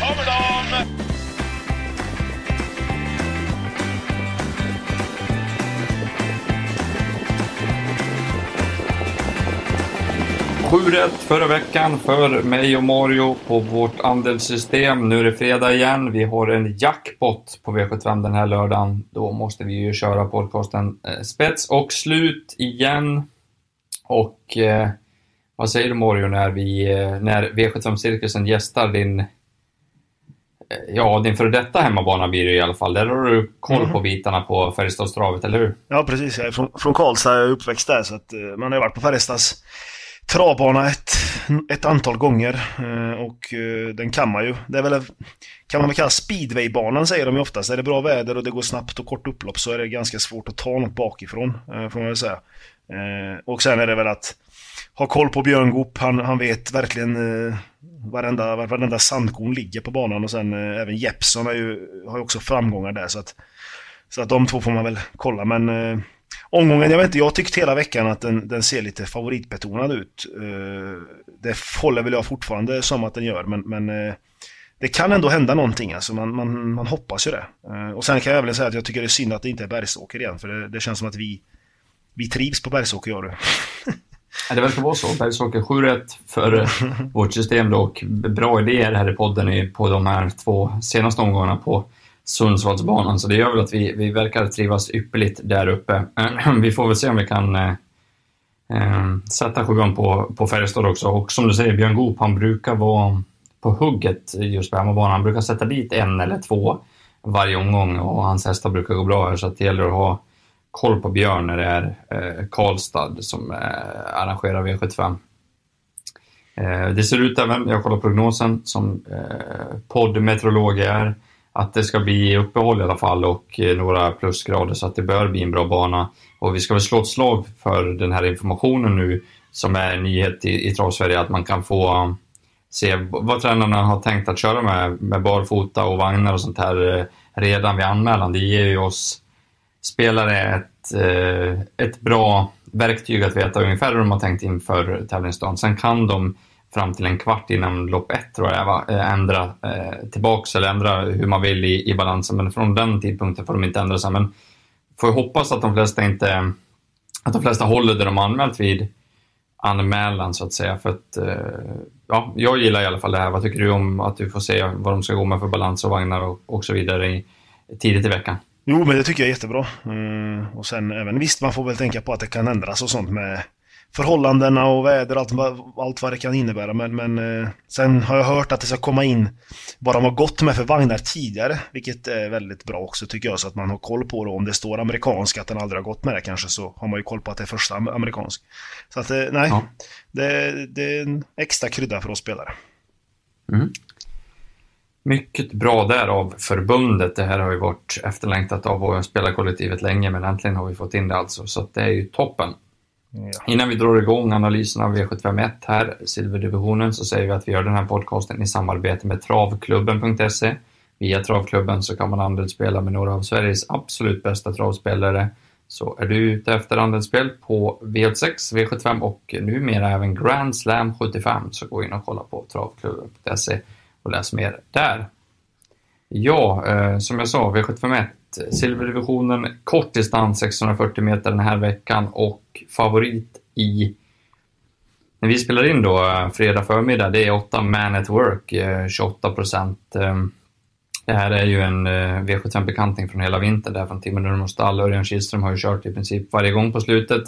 kommer de! 7 rätt förra veckan för mig och Mario på vårt andelssystem. Nu är det fredag igen. Vi har en jackpot på V75 den här lördagen. Då måste vi ju köra podcasten eh, spets och slut igen. Och eh, vad säger du Mario när, vi, eh, när V75-cirkusen gästar din Ja, din före detta hemmabana blir det i alla fall. Där har du koll på bitarna på Färjestadstravet, eller hur? Ja, precis. Jag är från, från Karlstad, jag är uppväxt där, så att eh, man har varit på Färjestads travbana ett, ett antal gånger eh, och eh, den kan man ju. Det är väl, kan man väl kalla speedwaybanan säger de ju oftast. Är det bra väder och det går snabbt och kort upplopp så är det ganska svårt att ta något bakifrån, får man väl säga. Och sen är det väl att har koll på Björn Goop. Han, han vet verkligen eh, varenda, varenda sandkorn ligger på banan och sen eh, även Jeppson har ju, har ju också framgångar där så att, så att de två får man väl kolla men eh, Omgången, jag vet inte, jag tyckte hela veckan att den, den ser lite favoritbetonad ut. Eh, det håller väl jag fortfarande som att den gör, men, men eh, det kan ändå hända någonting. Alltså man, man, man hoppas ju det. Och sen kan jag väl säga att jag tycker det är synd att det inte är Bergsåker igen, för det, det känns som att vi, vi trivs på Bergsåker, gör du. Ja, det verkar vara så. Bergsåker 7 rätt för eh, vårt system då, och bra idéer här i podden på de här två senaste omgångarna på Sundsvallsbanan, så det gör väl att vi, vi verkar trivas ypperligt där uppe. vi får väl se om vi kan eh, eh, sätta sjuan på, på Färjestad också. Och som du säger, Björn Goop, han brukar vara på hugget just på hemmabanan. Han brukar sätta dit en eller två varje omgång och hans hästar brukar gå bra här, så det gäller att ha koll på Björn när det är eh, Karlstad som eh, arrangerar V75. Eh, det ser ut även, jag kollar prognosen, som eh, poddmeteorolog är, att det ska bli uppehåll i alla fall och eh, några plusgrader så att det bör bli en bra bana. Och vi ska väl slå ett slag för den här informationen nu som är en nyhet i, i Travsverige att man kan få eh, se vad tränarna har tänkt att köra med, med barfota och vagnar och sånt här eh, redan vid anmälan. Det ger ju oss spelare ett, eh, ett bra verktyg att veta ungefär hur de har tänkt inför tävlingsdagen. Sen kan de fram till en kvart innan lopp ett tror jag, eh, ändra tillbaka tillbaks eller ändra hur man vill i, i balansen. Men från den tidpunkten får de inte ändra sig. Men får hoppas att de flesta inte att de flesta håller det de anmält vid anmälan så att säga. För att, ja, jag gillar i alla fall det här. Vad tycker du om att du får se vad de ska gå med för balans och vagnar och, och så vidare i, tidigt i veckan? Jo, men det tycker jag är jättebra. Mm, och sen även visst, man får väl tänka på att det kan ändras och sånt med förhållandena och väder och allt, allt vad det kan innebära. Men, men eh, sen har jag hört att det ska komma in vad de har gått med för vagnar tidigare, vilket är väldigt bra också tycker jag, så att man har koll på det. Om det står amerikansk, att den aldrig har gått med det kanske, så har man ju koll på att det är första amerikansk. Så att eh, nej, ja. det, det, är en extra krydda för oss spelare. Mm. Mycket bra där av förbundet. Det här har ju varit efterlängtat av spelarkollektivet länge, men äntligen har vi fått in det alltså, så det är ju toppen. Ja. Innan vi drar igång analysen av V751 här, silverdivisionen, så säger vi att vi gör den här podcasten i samarbete med travklubben.se. Via Travklubben så kan man andelsspela med några av Sveriges absolut bästa travspelare. Så är du ute efter andelsspel på V86, V75 och numera även Grand Slam 75 så gå in och kolla på travklubben.se och läs mer där. Ja, eh, som jag sa, V751 silverdivisionen, kort distans 640 meter den här veckan och favorit i när vi spelar in då eh, fredag förmiddag, det är 8 Man at Work, eh, 28 procent. Ehm, det här är ju en eh, V75-bekanting från hela vintern där från Timo Nurmos stall. Örjan Kihlström har ju kört i princip varje gång på slutet.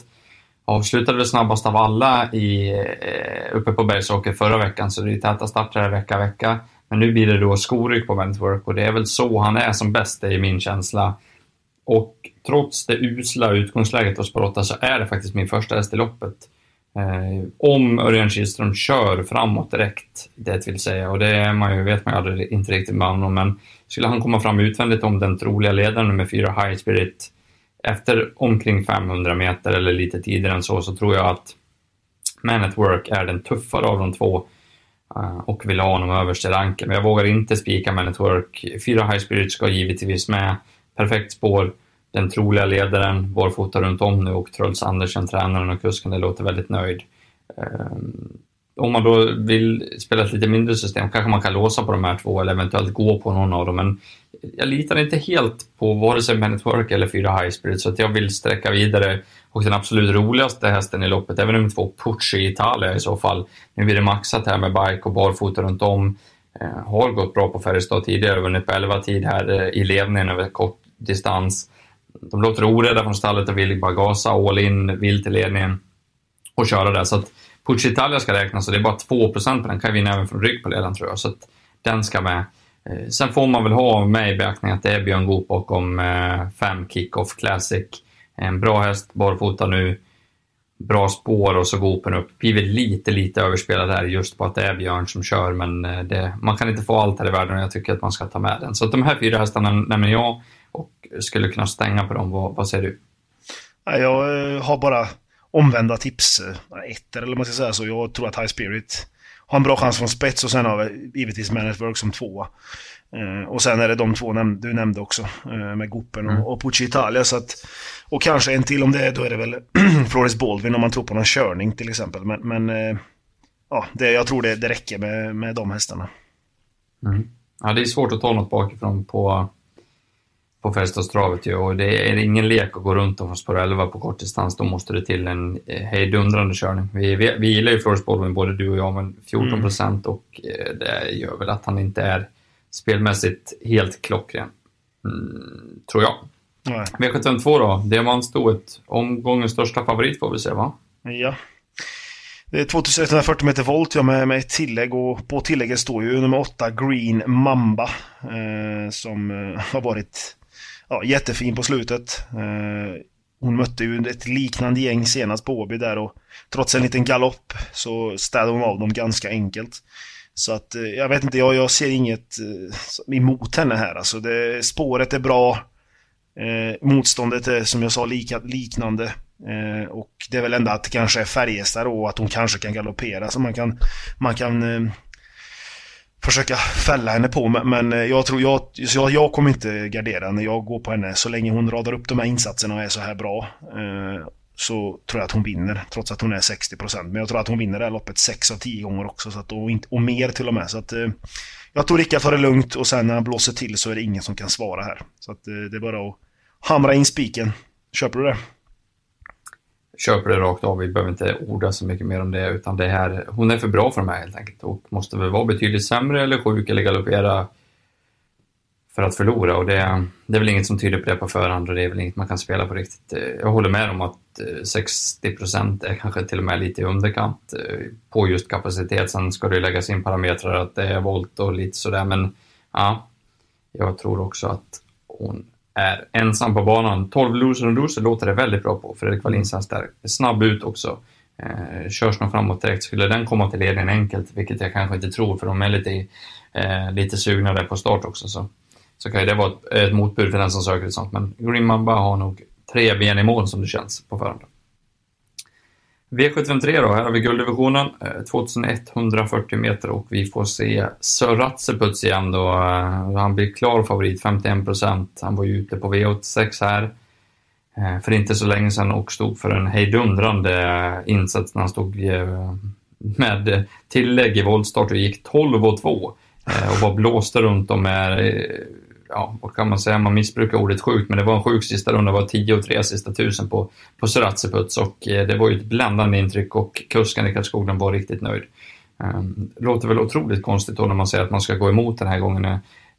Avslutade väl snabbast av alla i, eh, uppe på Bergsåker förra veckan, så det är täta starter vecka vecka. Men nu blir det då skoryck på Wentworth och det är väl så han är som bäst, det är min känsla. Och trots det usla utgångsläget hos Barotta så är det faktiskt min första häst i loppet. Eh, om Örjan Kihlström kör framåt direkt, det vill säga, och det är man ju, vet man ju aldrig, inte riktigt med honom, men skulle han komma fram utvändigt om den troliga ledaren nummer fyra, High Spirit, efter omkring 500 meter eller lite tidigare än så, så tror jag att Man at Work är den tuffare av de två eh, och vill ha honom överst i ranken. Men jag vågar inte spika Man at Work. Fyra High Spirit ska givetvis med. Perfekt spår. Den troliga ledaren, barfota runt om nu och Truls Andersen, tränaren och kusken, det låter väldigt nöjd. Eh, om man då vill spela ett lite mindre system kanske man kan låsa på de här två eller eventuellt gå på någon av dem. Men jag litar inte helt på vare sig Network eller fyra High Spirit så att jag vill sträcka vidare. Och den absolut roligaste hästen i loppet är väl nummer två, Pucci Italia i så fall. Nu blir det maxat här med bike och barfota runt om. Eh, har gått bra på Färjestad tidigare, vunnit på 11 tid här eh, i ledningen över kort distans. De låter orädda från stallet och vill bara gasa all in, vill till ledningen och köra där. Så att Pucci Italia ska räknas och det är bara 2 på den. Kan vinna även från rygg på ledaren tror jag. Så att den ska med. Eh, sen får man väl ha med i beaktning att det är Björn Goop bakom eh, fem Kick-Off Classic. En bra häst, barfota nu bra spår och så Goopen upp. Blivit lite, lite överspelad här just på att det är Björn som kör, men eh, det, man kan inte få allt här i världen och jag tycker att man ska ta med den. Så de här fyra hästarna nämner jag och skulle kunna stänga på dem. Vad, vad säger du? Jag har bara omvända tips, ettor eller vad man ska säga så. Jag tror att High Spirit har en bra chans från spets och sen har vi givetvis Man Work som tvåa. Uh, och sen är det de två näm du nämnde också, uh, med Gopen och, mm. och Pucci Italia. Så att, och kanske en till om det då är det väl Flores Baldwin om man tror på någon körning till exempel. Men, men uh, ja, det, jag tror det, det räcker med, med de hästarna. Mm. Ja, det är svårt att ta något bakifrån på, på Färjestadstravet ju och det är ingen lek att gå runt och spår 11 på kortdistans. Då måste det till en hejdundrande körning. Vi, vi, vi gillar ju Flores Baldwin, både du och jag, men 14 procent mm. och det gör väl att han inte är spelmässigt helt klockren. Mm, tror jag. V752 då, diamantstoet. Omgångens största favorit får vi se va? Ja. Det är 2140 meter volt ja, med, med ett tillägg och på tillägget står ju nummer 8 Green Mamba. Eh, som eh, har varit ja, jättefin på slutet. Eh, hon mötte ju ett liknande gäng senast på Åby där och trots en liten galopp så städade hon av dem ganska enkelt. Så att eh, jag vet inte, jag, jag ser inget eh, emot henne här. Alltså det, spåret är bra. Eh, motståndet är som jag sa lika, liknande. Eh, och det är väl ändå att det kanske är Färjestad och att hon kanske kan galoppera. Så man kan, man kan eh, försöka fälla henne på. Men eh, jag tror, jag, jag, jag kommer inte gardera när jag går på henne så länge hon radar upp de här insatserna och är så här bra eh, så tror jag att hon vinner, trots att hon är 60%. Men jag tror att hon vinner det här loppet 6 av 10 gånger också, så att, och, inte, och mer till och med. Så att, eh, jag tror Rickard tar det lugnt och sen när han blåser till så är det ingen som kan svara här. Så att, eh, det är bara att hamra in spiken. Köper du det? Köper det rakt av. Vi behöver inte orda så mycket mer om det, utan det här, hon är för bra för de här helt enkelt och måste väl vara betydligt sämre eller sjuk eller galoppera för att förlora och det, det är väl inget som tyder på det på förhand och det är väl inget man kan spela på riktigt. Eh, jag håller med om att eh, 60 procent är kanske till och med lite i underkant eh, på just kapacitet. Sen ska det läggas in parametrar att det är volt och lite sådär men ja, jag tror också att hon är ensam på banan. 12 loser och loser låter det väldigt bra på. Fredrik Wallins häst där. Snabb ut också. Eh, körs nog framåt direkt. Skulle den komma till ledningen enkelt, vilket jag kanske inte tror för de är lite, eh, lite sugna där på start också, så så kan ju det vara ett, ett motbud för den som söker ett sånt. Men Green Mamba har nog tre ben i mål som det känns på förhand. V753 då, här har vi gulddivisionen, eh, 2140 meter och vi får se Sir Ratseputs igen då. Eh, han blir klar favorit, 51 procent. Han var ju ute på V86 här eh, för inte så länge sedan och stod för en hejdundrande insats när han stod med tillägg i voltstart och gick 12 och 2 och var blåste runt om med ja, vad kan man säga, man missbrukar ordet sjukt, men det var en sjuk sista runda, det var 10 och 3 sista tusen på, på Seratsiputs och eh, det var ju ett bländande intryck och kusken i Karlskogen var riktigt nöjd. Ehm, låter väl otroligt konstigt då när man säger att man ska gå emot den här gången.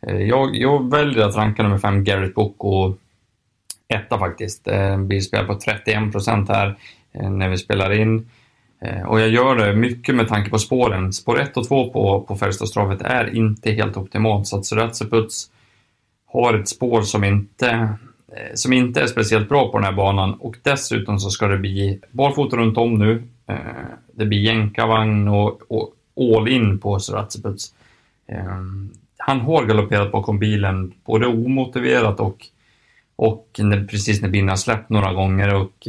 Eh, jag, jag väljer att ranka nummer 5 Garrett Book och etta faktiskt. Eh, vi spelar på 31 procent här när vi spelar in. Och jag gör det mycket med tanke på spåren. Spår 1 och 2 på, på Färjestadstravet är inte helt optimalt så att Seratsiputs har ett spår som inte, eh, som inte är speciellt bra på den här banan och dessutom så ska det bli barfota runt om nu. Eh, det blir jänkarvagn och, och all in på Soratsiputs. Eh, han har galopperat bakom bilen både omotiverat och, och precis när bilen har släppt några gånger och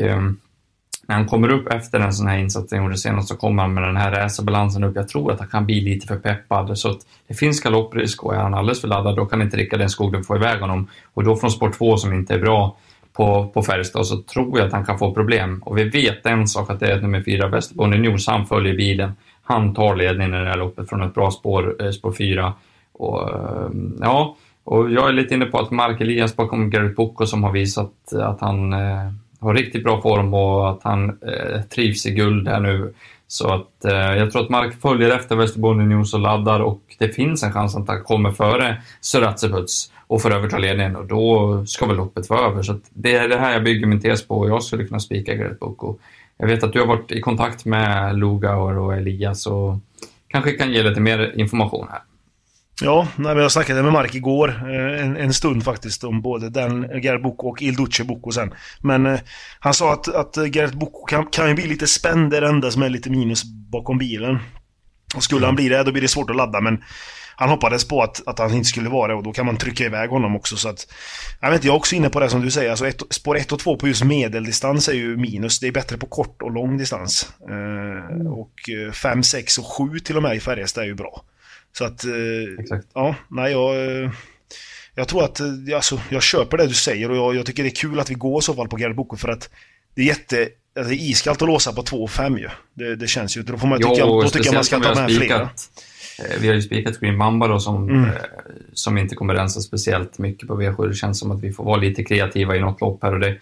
när han kommer upp efter en sån här insats han gjorde senast så kommer han med den här racerbalansen upp. Jag tror att han kan bli lite för peppad så att det finns galopprisk och är han alldeles för laddad då kan inte Rickard den skogen få iväg honom och då från sport 2 som inte är bra på, på Färjestad så tror jag att han kan få problem. Och vi vet en sak att det är nummer fyra Västerbonde News, han följer bilen. han tar ledningen i det här loppet från ett bra spår, eh, spår 4. Och, eh, ja, och jag är lite inne på att Mark Elias bakom Garrett Boko som har visat att han eh, har riktigt bra form och att han eh, trivs i guld här nu. Så att eh, jag tror att Mark följer efter Västerbotten News och laddar och det finns en chans att han kommer före Suratseputs och får överta ledningen och då ska väl loppet vara över. Så det är det här jag bygger min tes på och jag skulle kunna spika Gret Boko. Jag vet att du har varit i kontakt med Lugaur och Elias och kanske kan ge lite mer information här. Ja, när jag snackade med Mark igår, eh, en, en stund faktiskt, om både den Gerhard Boko och Il Duce Boko sen. Men eh, han sa att, att Gerrit Boko kan, kan ju bli lite spänd, det är det enda som är lite minus bakom bilen. Och skulle han bli det, då blir det svårt att ladda, men han hoppades på att, att han inte skulle vara det och då kan man trycka iväg honom också så att... Jag vet inte, jag är också inne på det som du säger, alltså ett, spår 1 och 2 på just medeldistans är ju minus. Det är bättre på kort och lång distans. Eh, och eh, 5, 6 och 7 till och med i Färjestad är ju bra. Så att, eh, Exakt. ja, nej jag... Eh, jag tror att, eh, alltså, jag köper det du säger och jag, jag tycker det är kul att vi går i så fall på Gerhard Boko för att det är jätte... Alltså, det är iskallt att låsa på 2 och 5 ju. Det, det, känns ju, då får man tycka, jo, då tycker man ska ta med flera. Vi har ju spikat Green Mamba då som, mm. som inte kommer rensa speciellt mycket på V7. Det känns som att vi får vara lite kreativa i något lopp här och det,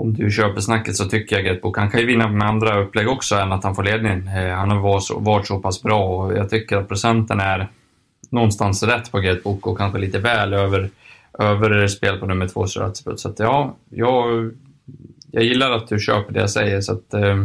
om du köper snacket så tycker jag Getbook, han kan ju vinna med andra upplägg också än att han får ledning. Eh, han har varit så, varit så pass bra och jag tycker att procenten är någonstans rätt på Getbook och kanske lite väl över, över spel på nummer två Suratsiput. Så att ja, jag, jag gillar att du köper det jag säger så att eh,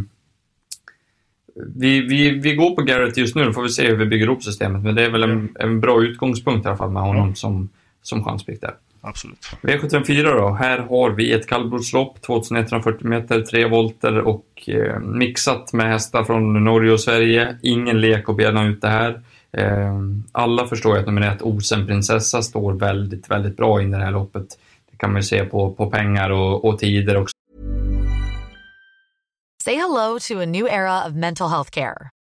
vi, vi, vi går på Garrett just nu, då får vi se hur vi bygger upp systemet. Men det är väl en, en bra utgångspunkt i alla fall med honom som, som chanspick där absolut. V74 då. Här har vi ett kallblodslopp, 2140 meter, 3 volter och eh, mixat med hästar från Norge och Sverige. Ingen lek och bena ut det här. Eh, alla förstår ju att nummer ett, Osen prinsessa, står väldigt, väldigt bra in i det här loppet. Det kan man ju se på, på pengar och, och tider också. Say hello to a new era of mental health care.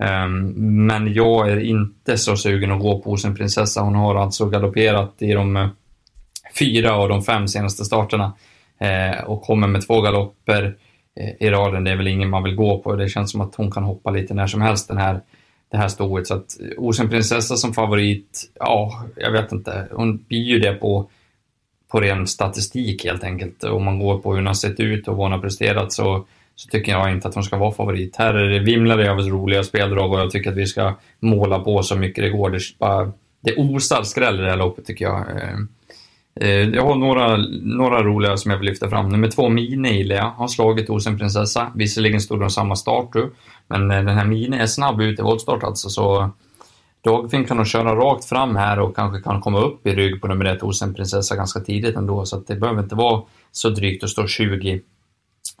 Um, men jag är inte så sugen att gå på hos prinsessa. Hon har alltså galopperat i de eh, fyra av de fem senaste starterna eh, och kommer med två galopper eh, i raden. Det är väl ingen man vill gå på. Det känns som att hon kan hoppa lite när som helst den här, det här stoet. Så att Osen prinsessa som favorit, ja, jag vet inte. Hon blir ju det på, på ren statistik helt enkelt. Om man går på hur hon har sett ut och vad hon har presterat så så tycker jag inte att hon ska vara favorit. Här är det vimlar det av roliga speldrag och jag tycker att vi ska måla på så mycket det går. Det, bara, det osar skräll i det här loppet tycker jag. Eh, eh, jag har några, några roliga som jag vill lyfta fram. Nummer två, Mine jag. har slagit Osen Prinsessa. Visserligen stod de samma start nu, men eh, den här Mine är snabb ut i voltstart alltså, så Dagfinn kan nog köra rakt fram här och kanske kan komma upp i rygg på nummer ett Osen Prinsessa ganska tidigt ändå, så att det behöver inte vara så drygt att stå 20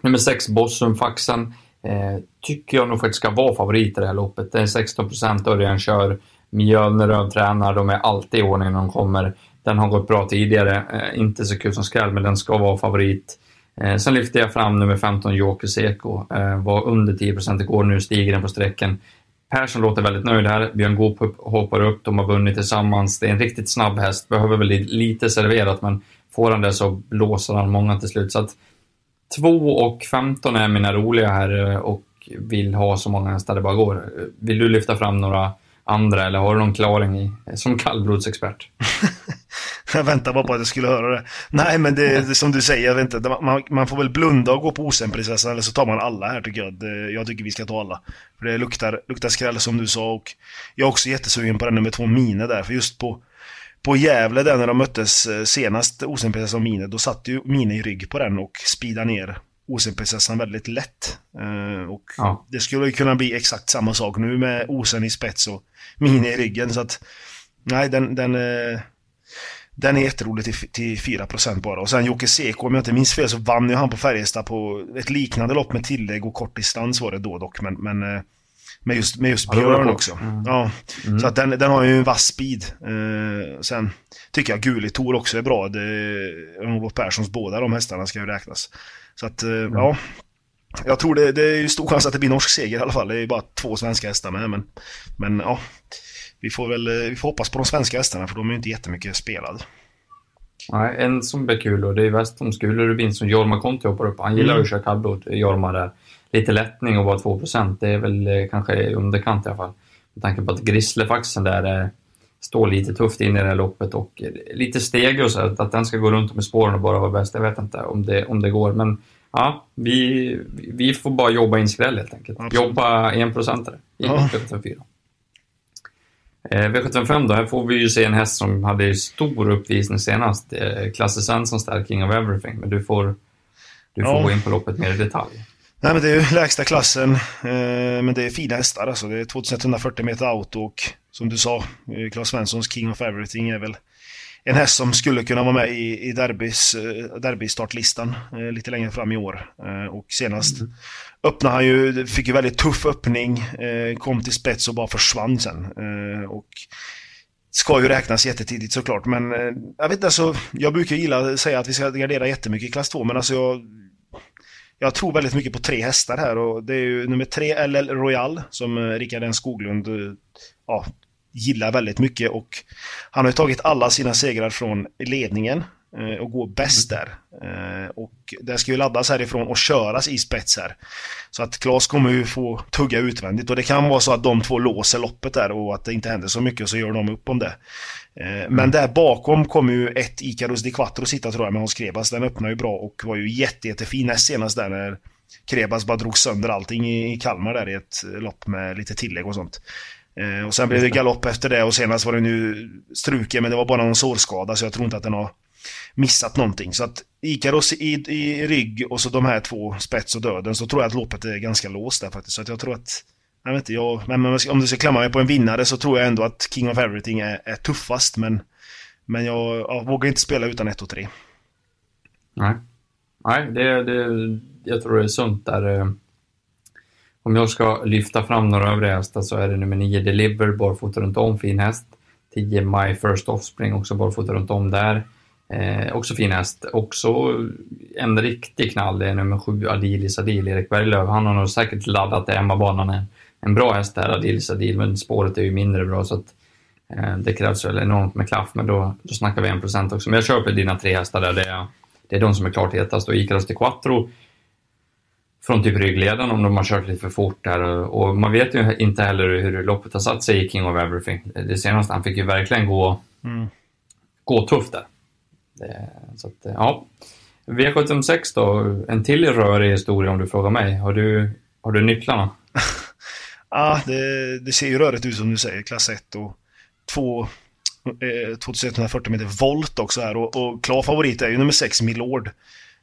Nummer 6, Bossum Faxen, eh, tycker jag nog faktiskt ska vara favorit i det här loppet. Det är 16 procent Örjan kör. Mjölner tränar, de är alltid i ordning när de kommer. Den har gått bra tidigare, eh, inte så kul som skräll, men den ska vara favorit. Eh, sen lyfter jag fram nummer 15, Joker Seko. Eh, var under 10 procent igår, nu stiger den på sträckan. Persson låter väldigt nöjd här. Björn Goop hoppar upp, de har vunnit tillsammans. Det är en riktigt snabb häst, behöver väl lite serverat, men får han det så blåser han många till slut. Så att 2 och 15 är mina roliga här eh, och vill ha så många hästar det bara går. Eh, vill du lyfta fram några andra eller har du någon klaring i, som kallblodsexpert? jag väntar bara på att jag skulle höra det. Nej, men det är som du säger, jag vet inte, man, man får väl blunda och gå på Osenprinsessan eller så tar man alla här tycker jag. Det, jag tycker vi ska ta alla. För det luktar, luktar skräll som du sa och jag är också jättesugen på den nummer två Mine där, för just på på Gävle där när de möttes eh, senast, Osenprinsessan och Mine, då satt ju Mine i rygg på den och speedade ner Osenprinsessan väldigt lätt. Uh, och ja. det skulle kunna bli exakt samma sak nu med Osen i spets och Mine i ryggen. Så att, nej, den, den, uh, den är jätterolig till, till 4% bara. Och sen Jocke Seko, om jag inte minns fel, så vann ju han på Färjestad på ett liknande lopp med tillägg och kort distans var det då dock. Men, men med just, med just Björn också. Mm. Ja. Mm. Så att den, den har ju en vass speed. Eh, sen tycker jag Guli Tor också är bra. Olof Perssons båda de hästarna ska ju räknas. Så att, eh, mm. ja. Jag tror det, det är ju stor chans att det blir norsk seger i alla fall. Det är ju bara två svenska hästar med. Men, men ja, vi får väl vi får hoppas på de svenska hästarna för de är ju inte jättemycket spelade. Nej, en som blir kul och det är Westholms Gule Rubin som Jorma Konti hoppar upp Han gillar mm. att köra kallblod, Jorma där lite lättning och bara 2% Det är väl eh, kanske underkant i alla fall. Med tanke på att Grisslefaxen där eh, står lite tufft in i det här loppet och eh, lite steg och så. Att den ska gå runt med spåren och bara vara bäst, jag vet inte om det, om det går. Men ja, vi, vi får bara jobba in skräll helt enkelt. Absolut. Jobba enprocentare i ja. V75 Eh, V75 då, här får vi ju se en häst som hade stor uppvisning senast. Eh, Klasse Svensson King of Everything. Men du får, du får ja. gå in på loppet mer i detalj. Nej men det är ju lägsta klassen, eh, men det är fina hästar alltså. Det är 2140 meter auto och som du sa, eh, Claes Svenssons King of Everything är väl en häst som skulle kunna vara med i, i derbys, eh, derbystartlistan eh, lite längre fram i år. Eh, och senast mm. öppnade han ju, fick ju väldigt tuff öppning, eh, kom till spets och bara försvann sen. Och ska ju räknas jättetidigt såklart, men jag vet inte, alltså, jag brukar gilla att säga att vi ska gardera jättemycket i klass 2, men alltså jag jag tror väldigt mycket på tre hästar här och det är ju nummer tre LL Royal som eh, Rickard N Skoglund eh, ja, gillar väldigt mycket och han har ju tagit alla sina segrar från ledningen och går bäst där. Och det ska ju laddas härifrån och köras i spets här. Så att Klas kommer ju få tugga utvändigt och det kan vara så att de två låser loppet där och att det inte händer så mycket och så gör de upp om det. Eh, men mm. där bakom kommer ju ett Icarus Di Quattro sitta tror jag med Hans Krebas. Den öppnar ju bra och var ju jätte, jättefin näst senast där när Krebas bara drog sönder allting i Kalmar där i ett lopp med lite tillägg och sånt. Eh, och sen blev det galopp efter det och senast var det nu struken men det var bara någon sårskada så jag tror inte att den har missat någonting. Så att Ikaros i, i rygg och så de här två spets och döden så tror jag att loppet är ganska låst där faktiskt. Så att jag tror att jag vet inte, jag, men om du ska klämma mig på en vinnare så tror jag ändå att King of Everything är, är tuffast. Men, men jag, jag, vågar inte spela utan 1 och 3. Nej, Nej det, det, jag tror det är sunt där. Eh, om jag ska lyfta fram några övriga hästar så är det nummer 9 Deliver, barfota runt om, fin häst. 10 My First Offspring, också barfota runt om där. Eh, också fin häst. Också en riktig knall, det är nummer 7 Adilis Adil, Erik Berglöf. Han har nog säkert laddat det hemmabanan en bra häst där, Adil Sadil, men spåret är ju mindre bra så att eh, det krävs väl enormt med klaff, men då, då snackar vi 1% också. Men jag köper dina tre hästar där, det är, det är de som är klart hetast. Och Icaros de Quattro från typ ryggledaren om de har kört lite för fort där och man vet ju inte heller hur loppet har satt sig i King of Everything. Det senaste, han fick ju verkligen gå, mm. gå tufft där. Det, så att, ja. V756 då, en till rörig historia om du frågar mig. Har du, har du nycklarna? Ja, det, det ser ju rörigt ut som du säger, klass 1 och 2 eh, 2140 meter volt också här och, och klar favorit är ju nummer 6 Milord.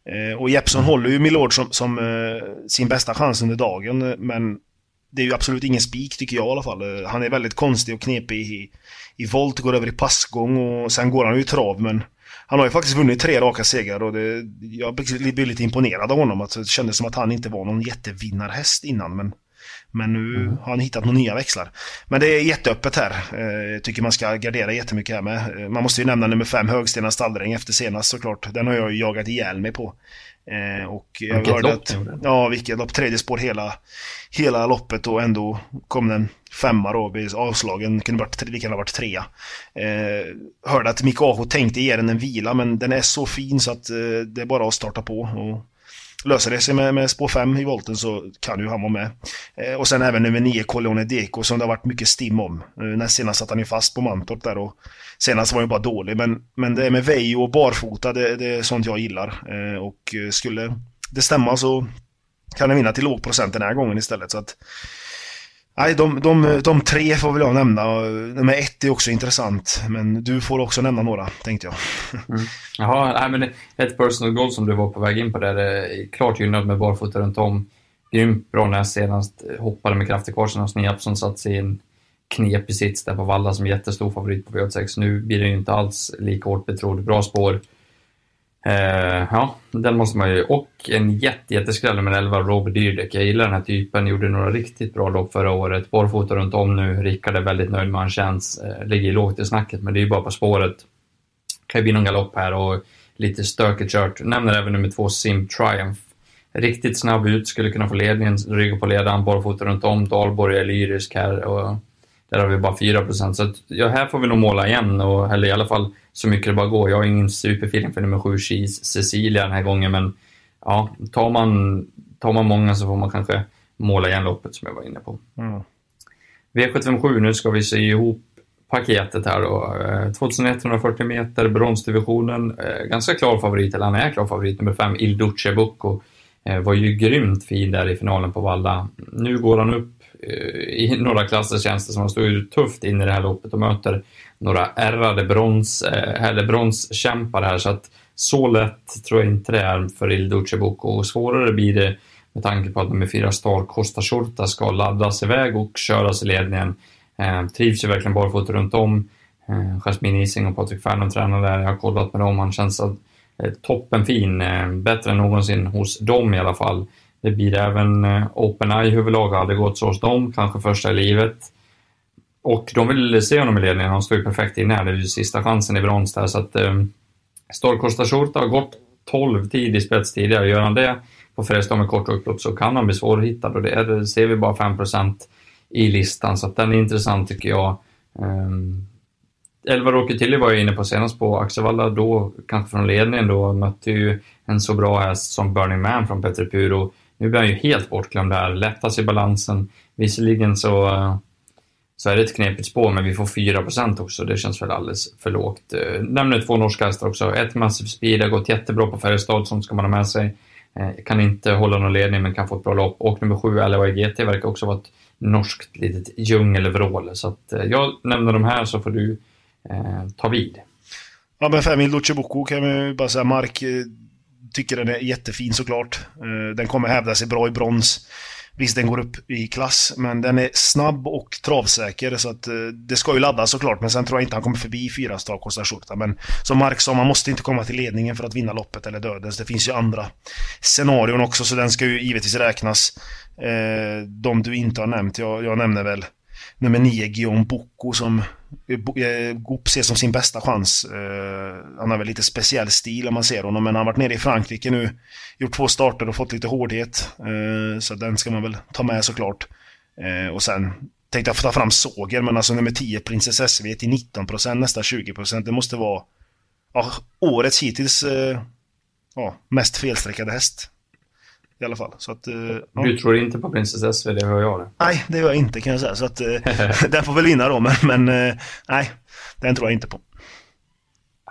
Eh, och Jeppson mm. håller ju Milord som, som eh, sin bästa chans under dagen men det är ju absolut ingen spik tycker jag i alla fall. Han är väldigt konstig och knepig i, i volt, går över i passgång och sen går han ju i trav men han har ju faktiskt vunnit tre raka segrar och det, jag blev lite imponerad av honom. Alltså, det kändes som att han inte var någon jättevinnarhäst innan men men nu mm. har han hittat några nya växlar. Men det är jätteöppet här. Jag eh, tycker man ska gardera jättemycket här med. Eh, man måste ju nämna nummer fem, Högstena Stalldräng efter senast såklart. Den har jag jagat ihjäl mig på. Eh, och jag vilket hörde att, Ja, vilket lopp. Tredje spår hela, hela loppet och ändå kom den femma då, avslagen, kunde varit, lika ha varit trea. Eh, hörde att Mikko Aho tänkte ge den en vila, men den är så fin så att eh, det är bara att starta på. Och Löser det sig med, med spår 5 i volten så kan ju han vara med. Eh, och sen även nummer 9, Colone Deco, som det har varit mycket stim om. Eh, när senast satt han ju fast på Mantorp där och senast var han ju bara dålig. Men, men det är med Vejo och barfota, det, det är sånt jag gillar. Eh, och eh, skulle det stämma så kan han vinna till låg procent den här gången istället. Så att Nej, de, de, de tre får väl jag nämna. Nummer ett är också intressant, men du får också nämna några, tänkte jag. Mm. Jaha, nej, men ett personal goal som du var på väg in på där, är klart gynnad med barfota runt om. Grymt bra när jag senast, hoppade med kraft i korsen och som satt sig i en knepig sits där på Valla som jättestor favorit på V86. Nu blir det ju inte alls lika hårt betrodd. Bra spår. Eh, ja, den måste man ju. Och en jätte, jätteskräll med 11, Robert Dyrdek. Jag gillar den här typen. Gjorde några riktigt bra lopp förra året. Barfota runt om nu. Rickard är väldigt nöjd med han känns. Eh, ligger lågt i snacket, men det är ju bara på spåret. Kan ju bli någon galopp här och lite stökigt kört. Nämner även nummer två, Sim Triumph. Riktigt snabb ut, skulle kunna få ledningen, rygg på ledaren, barfota runt om. Dalborg är lyrisk här och där har vi bara 4 procent. Så att, ja, här får vi nog måla igen, och, eller i alla fall så mycket det bara går. Jag har ingen superfeeling för nummer 7 Cheese Cecilia den här gången, men ja, tar man, tar man många så får man kanske måla igen loppet som jag var inne på. Mm. V757, nu ska vi se ihop paketet här då. 2140 eh, meter, bronsdivisionen. Eh, ganska klar favorit, eller han är klar favorit, nummer 5 Il Duce Bucco. Eh, var ju grymt fin där i finalen på Valla. Nu går han upp Eh, i några klasser känns det som. Han står tufft in i det här loppet och möter några ärrade brons, eh, eller bronskämpar här. Så att så lätt tror jag inte det är för Il Duce Bocco Och svårare blir det med tanke på att nummer fyra Star Costa Shorta ska laddas iväg och köras i ledningen. Eh, trivs ju verkligen barfota runt om. Eh, Jasmine Ising och Patrik Fernholm tränar där. Jag har kollat med dem. Han känns att, eh, toppenfin. Eh, bättre än någonsin hos dem i alla fall. Det blir även eh, OpenEye huvudlag hade gått så hos dem, kanske första i livet. Och de vill se honom i ledningen. Han står ju perfekt in här. Det är ju sista chansen i brons där. Så att eh, Storkosta Shorta har gått 12 tid i spets tidigare. Gör han det på Fredriksdal med kort upplopp så kan han bli svårhittad och det, är, ser vi bara 5% i listan, så att den är intressant tycker jag. Ehm, um, Elva Råketilli var jag inne på senast på Axevalla, då kanske från ledningen då, mötte ju en så bra häst som Burning Man från Petter Puro. Nu blir han ju helt bortglömd där, lättas i balansen. Visserligen så, eh, så är det ett knepigt spår, men vi får 4% också. Det känns väl alldeles för lågt. Eh, nämner två norska hästar också. Ett Massive Speed har gått jättebra på Färjestad, som ska man ha med sig. Eh, kan inte hålla någon ledning, men kan få ett bra lopp. Och nummer 7, LHI GT, verkar också vara ett norskt litet djungelvrål. Så att, jag nämner de här så får du eh, ta vid. Ja, men Femil Lucebuco kan man ju bara säga. Mark tycker den är jättefin såklart. Eh, den kommer hävda sig bra i brons. Visst, den går upp i klass, men den är snabb och travsäker så att eh, det ska ju laddas såklart. Men sen tror jag inte han kommer förbi fyra star Costa Shorta. Men som Mark sa, man måste inte komma till ledningen för att vinna loppet eller dödens. Det finns ju andra scenarion också, så den ska ju givetvis räknas. Eh, de du inte har nämnt, jag, jag nämner väl nummer 9, Guillaume Boko, som eh, Goop eh, ser som sin bästa chans. Eh, han har väl lite speciell stil om man ser honom, men han har varit nere i Frankrike nu, gjort två starter och fått lite hårdhet. Så den ska man väl ta med såklart. Och sen tänkte jag få ta fram Såger, men alltså nummer 10, Princess SV till 19%, nästan 20%. Det måste vara ja, årets hittills ja, mest felsträckade häst i alla fall. Så att, uh, du tror inte på Princess SV, det hör jag det. Nej, det gör jag inte kan jag säga. Så att, uh, den får väl vinna då, men, men uh, nej, den tror jag inte på.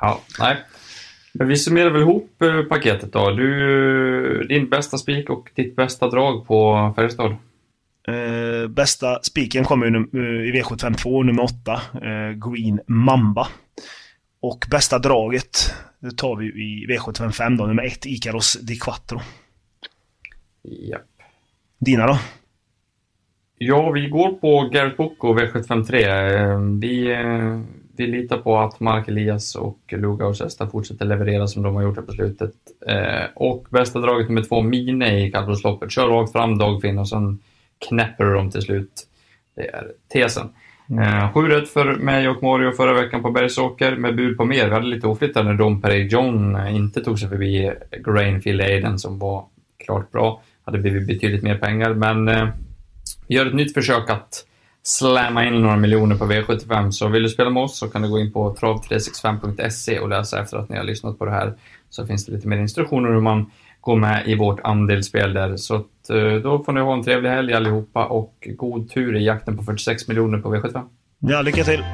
Ja, nej. Men vi summerar väl ihop paketet då. Du, din bästa spik och ditt bästa drag på Färjestad? Uh, bästa spiken kommer ju i V752, nummer 8, uh, Green Mamba. Och bästa draget det tar vi i V755 då, nummer 1, Ikaros Di Quattro. Japp. Dina då? Ja, vi går på Garrett Book och V753. Vi, eh, vi litar på att Mark Elias och Luga och Sesta fortsätter leverera som de har gjort här på slutet. Eh, och bästa draget nummer två, Mine i kallblodsloppet. Kör rakt fram Dogfin och sen knäpper du dem till slut. Det är tesen. Mm. Eh, sju rätt för mig och Mario förra veckan på Bergsåker med bud på mer. Vi hade lite oflytt när Dom Perry John inte tog sig förbi Grainfield Aiden som var klart bra hade blivit betydligt mer pengar. Men eh, vi gör ett nytt försök att slamma in några miljoner på V75. Så vill du spela med oss så kan du gå in på trav365.se och läsa efter att ni har lyssnat på det här. Så finns det lite mer instruktioner hur man går med i vårt andelsspel där. Så att, eh, då får ni ha en trevlig helg allihopa och god tur i jakten på 46 miljoner på V75. Ja, lycka till!